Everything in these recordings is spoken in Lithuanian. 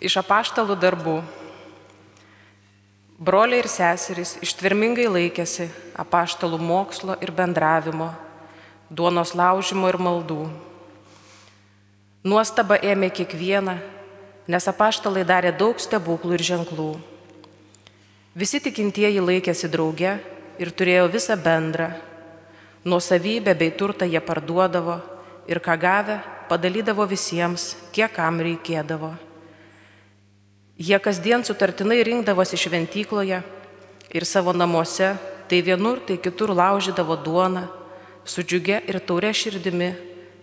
Iš apaštalų darbų. Broliai ir seserys ištvermingai laikėsi apaštalų mokslo ir bendravimo, duonos laužimo ir maldų. Nuostaba ėmė kiekvieną, nes apaštalai darė daug stebuklų ir ženklų. Visi tikintieji laikėsi drauge ir turėjo visą bendrą. Nuosavybę bei turtą jie parduodavo ir ką gavę padalydavo visiems, kiek kam reikėdavo. Jie kasdien sutartinai rinkdavosi šventykloje ir savo namuose, tai vienur, tai kitur laužydavo duoną, su džiugia ir taure širdimi,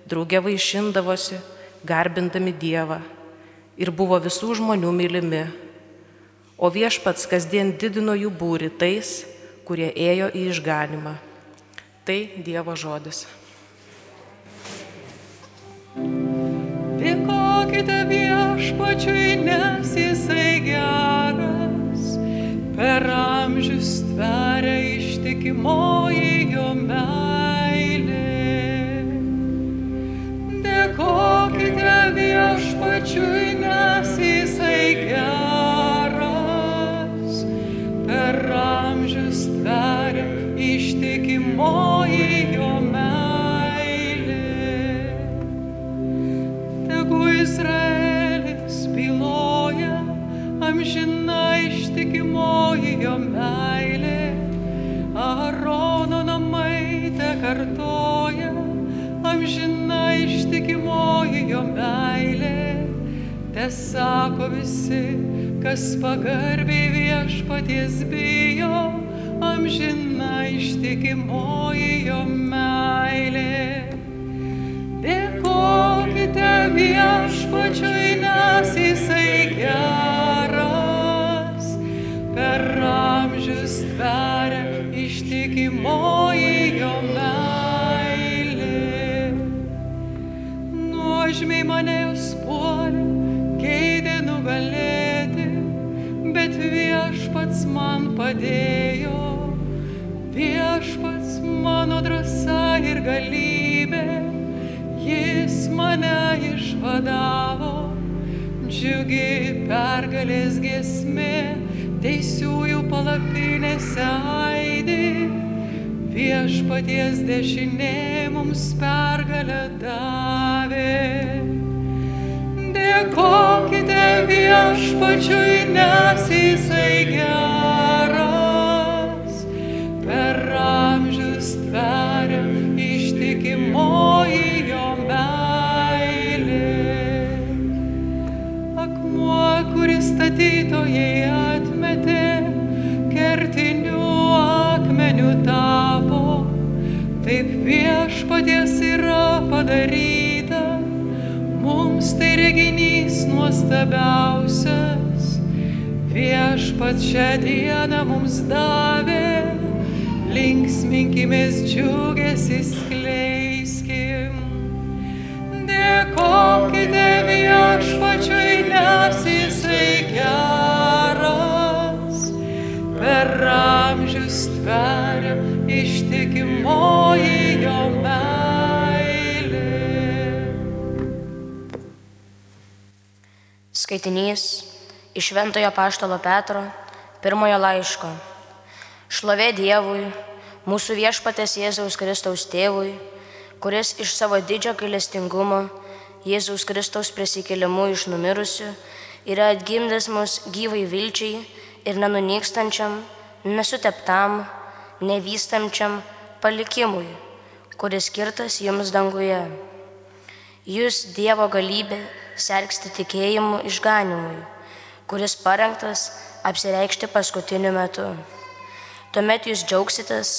drauge vaišindavosi, garbindami Dievą ir buvo visų žmonių mylimi. O viešpats kasdien didino jų būri tais, kurie ėjo į išganimą. Tai Dievo žodis. Dėkokite viešpačiui, nes jisai geras, per amžius tveria ištikimoji jo meilė. Sako visi, kas pagarbiai viešpaties bijo, amžina ištikimoji jo meilė. Dėkokite viešpačiui, nes jisai geras, per amžius tveria ištikimoji jo meilė. Nuožmiai mane jūs man padėjo. Viešpats mano drąsa ir galybė, jis mane išvadavo. Džiugi pergalės giesmė, teisiųjų palapinėse aidi. Viešpaties dešinė mums pergalę davė. Dėkokite viešpačiui, nes jisai geras, statytojai atmetė, kertinių akmenių tapo, taip viešpaties yra padaryta, mums tai reginys nuostabiausias. Viešpats šią dieną mums davė, linksminkimės džiugesį Dėkokite viešpačiui, nes jisai geras, per amžius tveria ištikimoji jo meilė. Skaitinys iš Šventojo Paštalo Petro pirmojo laiško. Šlovė Dievui, mūsų viešpatės Jėzaus Kristaus tėvui, kuris iš savo didžio gailestingumo Jėzaus Kristaus prisikėlimu iš numirusių yra atgimdęs mus gyvai vilčiai ir nenunykstančiam, nesuteptam, nevystančiam palikimui, kuris skirtas jums danguje. Jūs Dievo galybė sergsti tikėjimu išganimui, kuris parengtas apsireikšti paskutiniu metu. Tuomet jūs džiaugsitės,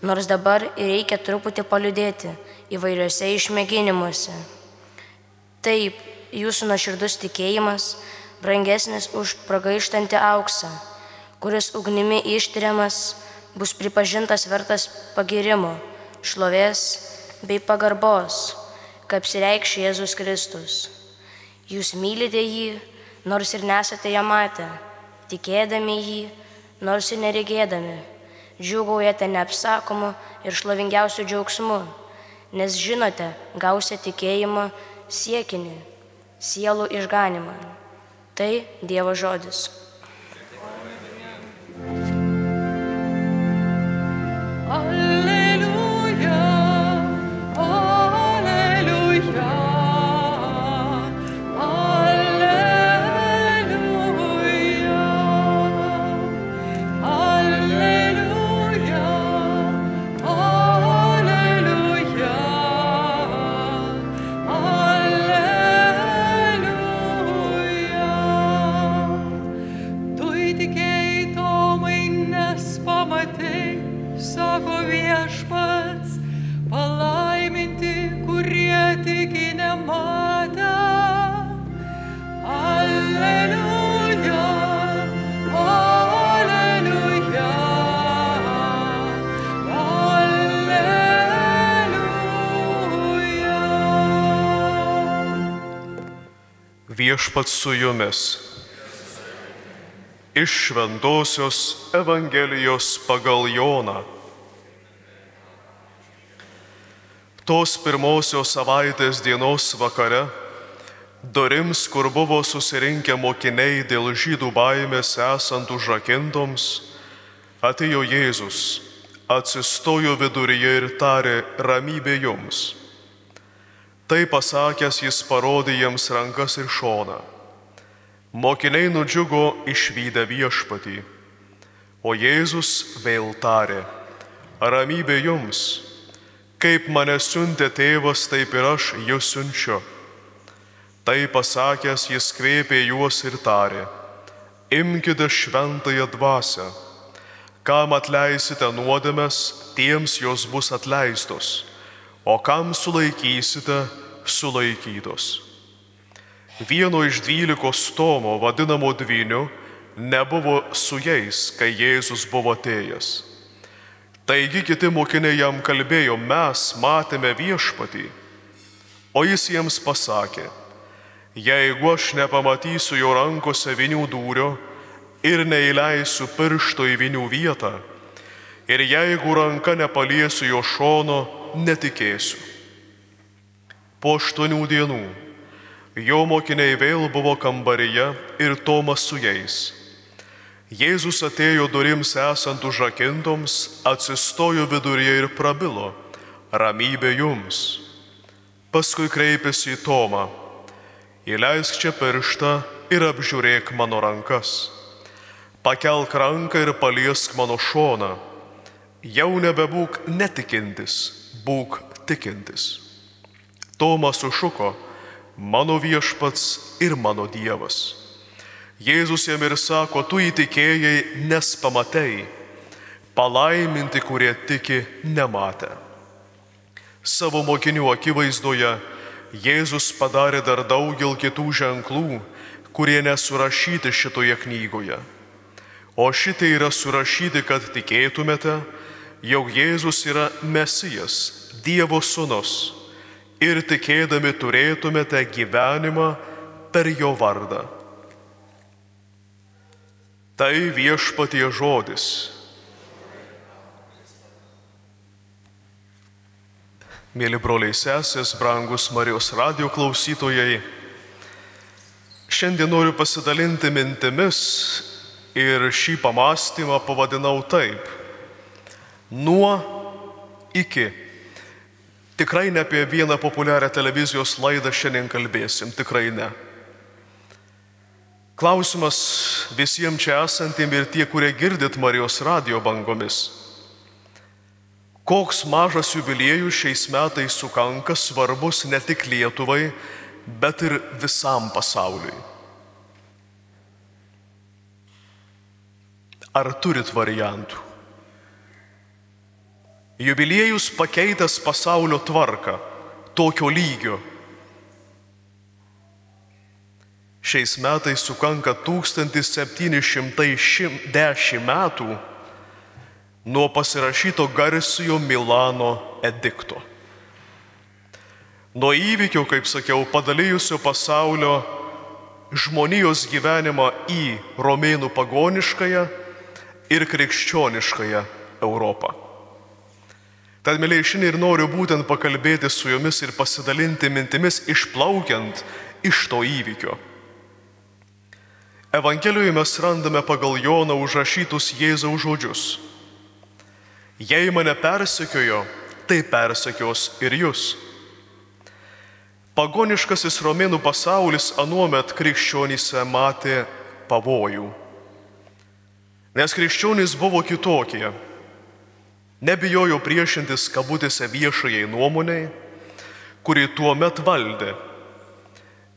nors dabar reikia truputį paliudėti įvairiuose išmėginimuose. Taip, jūsų nuoširdus tikėjimas brangesnis už pragaištantį auksą, kuris ugnimi ištyriamas bus pripažintas vertas pagirimo, šlovės bei pagarbos, kaip apsireikš Jėzus Kristus. Jūs mylite jį, nors ir nesate ją matę, tikėdami jį, nors ir neregėdami, džiugaujate neapsakomu ir šlovingiausiu džiaugsmu, nes žinote, gausite tikėjimo siekinį, sielų išganimą. Tai Dievo žodis. Su jumis. Iš Šventojios Evangelijos pagal Joną. Tos pirmosios savaitės dienos vakare, durims, kur buvo susirinkę mokiniai dėl žydų baimės esant užrakintoms, atėjo Jėzus, atsistojo viduryje ir tarė ramybė jums. Tai pasakęs jis parodė jiems rankas ir šoną. Mokiniai nudžiugo išvykę viešpatį, o Jėzus vėl tarė, ramybė jums, kaip mane siuntė tėvas, taip ir aš jūs siunčiu. Tai pasakęs jis kvėpė juos ir tarė, imkite šventąją dvasę, kam atleisite nuodėmes, tiems jos bus atleistos, o kam sulaikysite, sulaikytos. Vieno iš dvylikos Tomo vadinamo dvyniu nebuvo su jais, kai Jėzus buvo atėjęs. Taigi kiti mokiniai jam kalbėjo, mes matėme viešpatį. O jis jiems pasakė, jeigu aš nepamatysiu jo rankose vinių dūrio ir neįleisiu piršto į vinių vietą, ir jeigu ranka nepaliesiu jo šono, netikėsiu. Po aštuonių dienų jo mokiniai vėl buvo kambaryje ir Tomas su jais. Jėzus atėjo durims esant užrakintoms, atsistojo viduryje ir prabilo, ramybė jums. Paskui kreipėsi į Tomą, įleisk čia pirštą ir apžiūrėk mano rankas. Pakelk ranką ir paliesk mano šoną. Jau nebebūk netikintis, būk tikintis. Tomas sušuko, mano viešpats ir mano Dievas. Jėzus jam ir sako, tu įtikėjai, nes pamatei, palaiminti, kurie tiki nematę. Savo mokinių akivaizdoje Jėzus padarė dar daugel kitų ženklų, kurie nesurašyti šitoje knygoje. O šitai yra surašyti, kad tikėtumėte, jog Jėzus yra Mesijas, Dievo sūnus ir tikėdami turėtumėte gyvenimą per jo vardą. Tai viešpatie žodis. Mėly broliai sesės, brangus Marijos radio klausytojai, šiandien noriu pasidalinti mintimis ir šį pamastymą pavadinau taip. Nuo iki. Tikrai ne apie vieną populiarią televizijos laidą šiandien kalbėsim, tikrai ne. Klausimas visiems čia esantiem ir tie, kurie girdit Marijos radio bangomis. Koks mažas jubiliejus šiais metais sukanka svarbus ne tik Lietuvai, bet ir visam pasauliui. Ar turit variantų? Jubiliejus pakeitęs pasaulio tvarką tokio lygio. Šiais metais sukanka 1710 metų nuo pasirašyto garsiojo Milano edikto. Nuo įvykio, kaip sakiau, padalijusio pasaulio žmonijos gyvenimą į romėnų pagoniškąją ir krikščioniškąją Europą. Tad, mėlyje, šiandien ir noriu būtent pakalbėti su jumis ir pasidalinti mintimis išplaukiant iš to įvykio. Evangelijoje mes randame pagal Joną užrašytus Jėzaus žodžius. Jei mane persekiojo, tai persekios ir jūs. Pagoniškasis romėnų pasaulis anuomet krikščionyse matė pavojų. Nes krikščionys buvo kitokie. Nebijojo priešintis kabutėse viešajai nuomoniai, kuri tuo met valdė.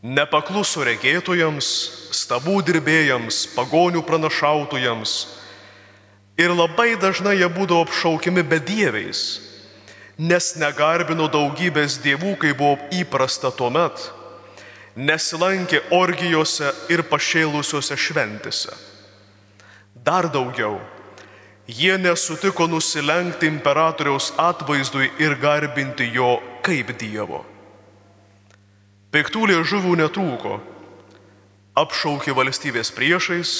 Nepakluso regėtojams, stabų dirbėjams, pagonių pranašautojams. Ir labai dažnai jie būdavo apšaukiami bedieviais, nes negarbino daugybės dievų, kai buvo įprasta tuo met, nesilankė orgijose ir pašėlusiuose šventėse. Dar daugiau, jie nesutiko nusilenkti imperatoriaus atvaizdui ir garbinti jo kaip Dievo. Piktų liežuvių netrūko, apšaukė valstybės priešais,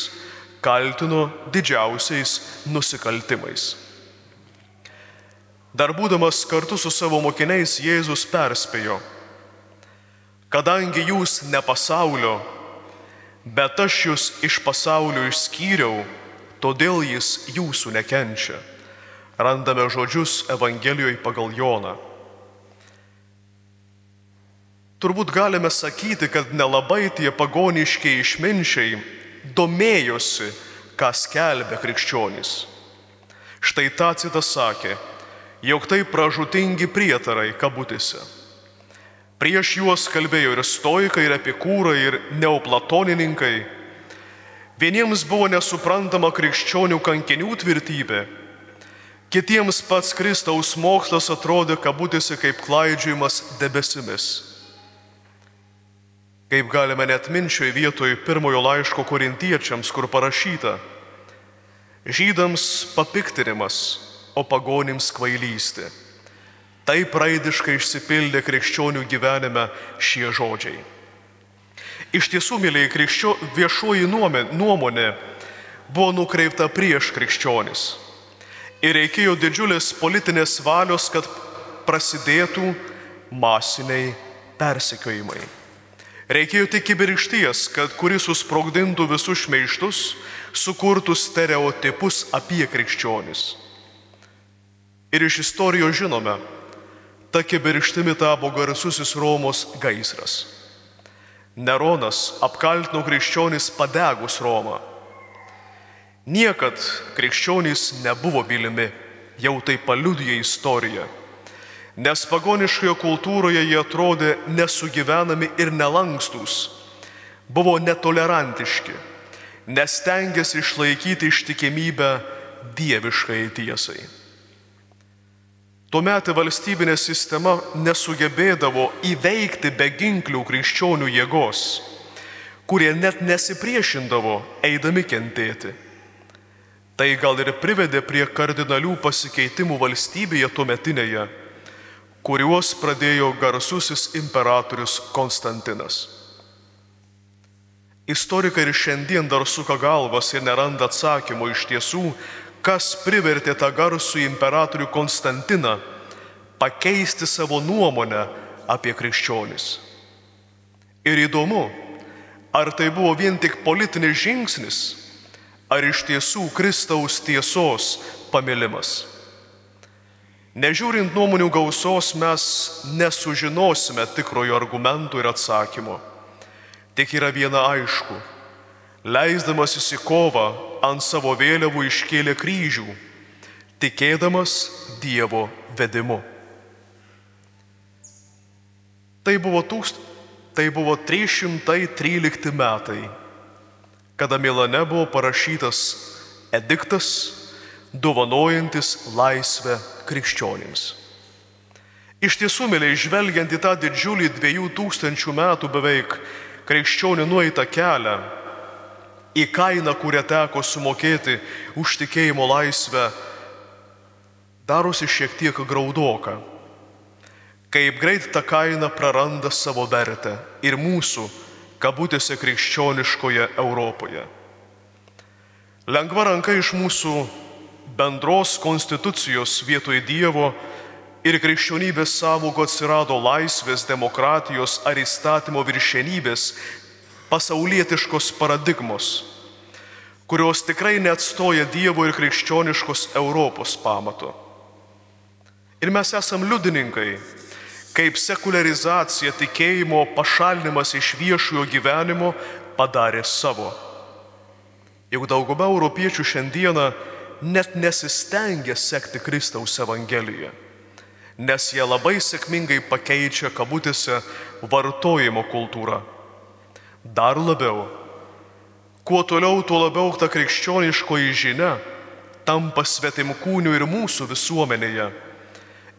kaltino didžiausiais nusikaltimais. Dar būdamas kartu su savo mokiniais Jėzus perspėjo, kadangi jūs ne pasaulio, bet aš jūs iš pasaulio išskyriau, todėl jis jūsų nekenčia. Randame žodžius Evangelijoje pagal Joną. Turbūt galime sakyti, kad nelabai tie pagoniškiai išminčiai domėjosi, ką skelbia krikščionys. Štai Tacitas sakė, jog tai pražutingi prietarai kabutėse. Prieš juos kalbėjo ir stoikai, ir epikūrai, ir neoplatonininkai Vieniems buvo nesuprantama krikščionių kankinių tvirtybė, kitiems pats Kristaus mokslas atrodė kabutėse kaip klaidžiamas debesimis. Kaip galime net minčioje vietoje pirmojo laiško korintiečiams, kur parašyta, žydams papiktinimas, o pagonims kvailystė. Taip raidiškai išsipildė krikščionių gyvenime šie žodžiai. Iš tiesų, mėlyje, krikščio viešoji nuomonė buvo nukreipta prieš krikščionis. Ir reikėjo didžiulės politinės valios, kad prasidėtų masiniai persekiojimai. Reikėjo tik kibiršties, kad kuris susprogdintų visus šmeištus, sukurtų stereotipus apie krikščionis. Ir iš istorijos žinome, ta kibirštimi tapo garsusis Romos gaisras. Neronas apkaltino krikščionis padegus Romą. Niekad krikščionys nebuvo mylimi, jau tai paliudija istorija. Nes pagoniškoje kultūroje jie atrodė nesugyvenami ir nelankstus, buvo netolerantiški, nes tengiasi išlaikyti ištikimybę dieviškai tiesai. Tuomet valstybinė sistema nesugebėdavo įveikti beginklių krikščionių jėgos, kurie net nesipriešindavo eidami kentėti. Tai gal ir privedė prie kardinalių pasikeitimų valstybėje tuometinėje, kuriuos pradėjo garsusis imperatorius Konstantinas. Istorikai ir šiandien dar suka galvas ir neranda atsakymų iš tiesų, kas privertė tą garsų imperatorių Konstantiną pakeisti savo nuomonę apie krikščionis. Ir įdomu, ar tai buvo vien tik politinis žingsnis, ar iš tiesų Kristaus tiesos pamilimas. Nežiūrint nuomonių gausos, mes nesužinosime tikrojo argumentų ir atsakymo. Tik yra viena aišku leisdamasis į kovą ant savo vėliavų iškėlė kryžių, tikėdamas Dievo vedimu. Tai buvo, tūkst... tai buvo 313 metai, kada Milane buvo parašytas ediktas, dovanojantis laisvę krikščionims. Iš tiesų, mėly, žvelgiant į tą didžiulį dviejų tūkstančių metų beveik krikščionių nueitą kelią, į kainą, kurią teko sumokėti už tikėjimo laisvę, darosi šiek tiek graudoka. Kaip greit ta kaina praranda savo vertę ir mūsų, kabutėse krikščioniškoje Europoje. Lengva ranka iš mūsų bendros konstitucijos vietoj Dievo ir krikščionybės savoko atsirado laisvės, demokratijos ar įstatymo viršenybės pasaulietiškos paradigmos, kurios tikrai neatstoja Dievo ir krikščioniškos Europos pamato. Ir mes esam liudininkai, kaip sekularizacija tikėjimo pašalinimas iš viešojo gyvenimo padarė savo. Juk dauguma europiečių šiandieną net nesistengia sekti Kristaus Evangeliją, nes jie labai sėkmingai pakeičia kabutėse vartojimo kultūrą. Dar labiau, kuo toliau, tuo labiau ta krikščioniškoji žinia tampa svetimkūnių ir mūsų visuomenėje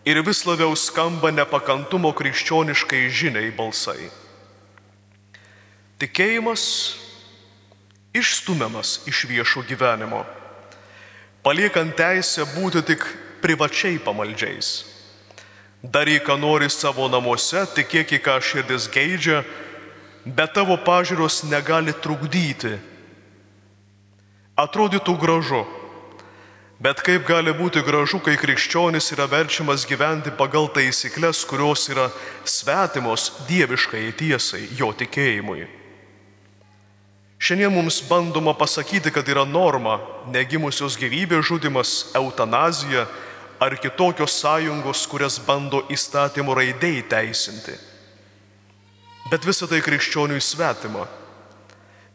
ir vis labiau skamba nepakantumo krikščioniškai žiniai balsai. Tikėjimas išstumiamas iš viešo gyvenimo, paliekant teisę būti tik privačiai pamaldžiais. Daryk, ką nori savo namuose, tikėk, ką širdis geidžia, bet tavo pažiūros negali trukdyti. Atrodytų gražu, Bet kaip gali būti gražu, kai krikščionis yra verčiamas gyventi pagal taisyklės, kurios yra svetimos dieviškai tiesai, jo tikėjimui. Šiandien mums bandoma pasakyti, kad yra norma negimusios gyvybės žudimas, eutanazija ar kitokios sąjungos, kurias bando įstatymų raidėjai teisinti. Bet visa tai krikščioniui svetima.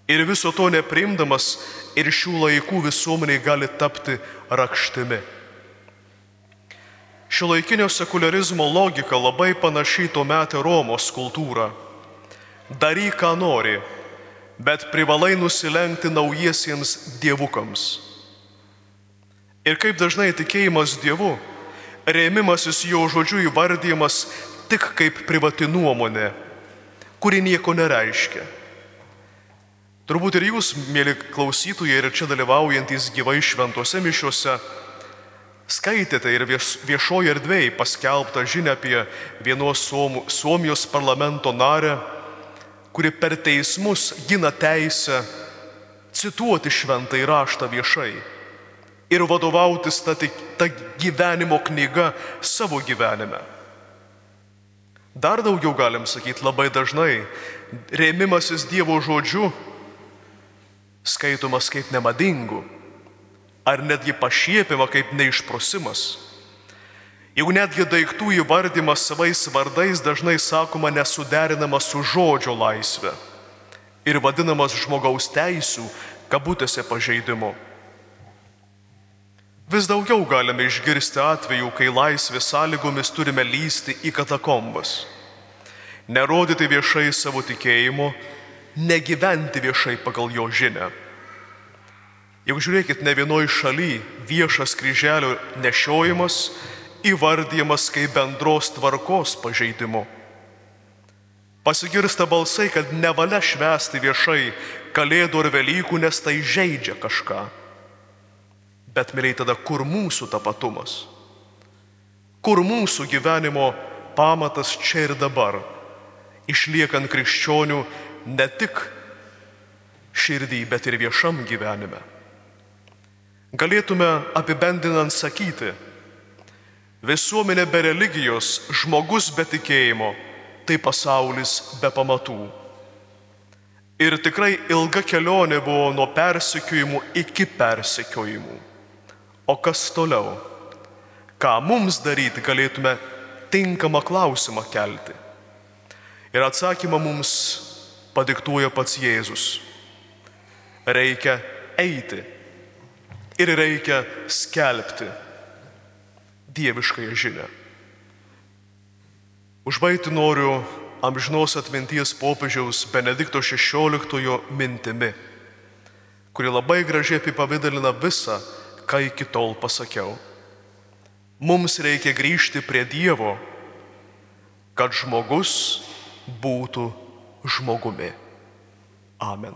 Ir viso to neprimdamas ir šių laikų visuomeniai gali tapti rakštimi. Šio laikinio sekularizmo logika labai panašiai tuo metu Romos kultūra. Daryk, ką nori, bet privalai nusilenkti naujiesiems dievukams. Ir kaip dažnai tikėjimas Dievu, rėmimasis jo žodžiu įvardymas tik kaip privati nuomonė, kuri nieko nereiškia Turbūt ir jūs, mėly klausytojai, ir čia dalyvaujantis gyvai šventose mišiuose, skaitėte ir viešoje erdvėje paskelbtą žinią apie vienos Suomijos parlamento narę, kuri per teismus gina teisę cituoti šventą įraštą viešai ir vadovautis tą, tą gyvenimo knygą savo gyvenime. Dar daugiau galim sakyti labai dažnai, rėmimasis Dievo žodžiu skaitomas kaip nemadingu, ar netgi pašiepima kaip neišprosimas. Jau netgi daiktų įvardymas savais vardais dažnai sakoma nesuderinamas su žodžio laisvė ir vadinamas žmogaus teisų kabutėse pažeidimu. Vis daugiau galime išgirsti atvejų, kai laisvės sąlygomis turime lysti į katakombas, nerodyti viešai savo tikėjimo negyventi viešai pagal jo žinę. Juk žiūrėkit, ne vienoj šaly viešas kryželio nešiojimas įvardyjamas kaip bendros tvarkos pažeidimu. Pasigirsta balsai, kad nevalia švęsti viešai Kalėdų ir Velykų, nes tai žaidžia kažką. Bet, mėlyai, tada kur mūsų tapatumas? Kur mūsų gyvenimo pamatas čia ir dabar, išliekant krikščionių ne tik širdį, bet ir viešam gyvenime. Galėtume apibendinant sakyti, visuomenė be religijos, žmogus be tikėjimo, tai pasaulis be pamatų. Ir tikrai ilga kelionė buvo nuo persekiojimų iki persekiojimų. O kas toliau? Ką mums daryti galėtume tinkamą klausimą kelti? Ir atsakymą mums padiktuoja pats Jėzus. Reikia eiti ir reikia skelbti dieviškąją žinę. Užbaigti noriu amžinos atminties popiežiaus Benedikto XVI mintimi, kuri labai gražiai apipavydalina visą, ką iki tol pasakiau. Mums reikia grįžti prie Dievo, kad žmogus būtų žmogumi. Amen.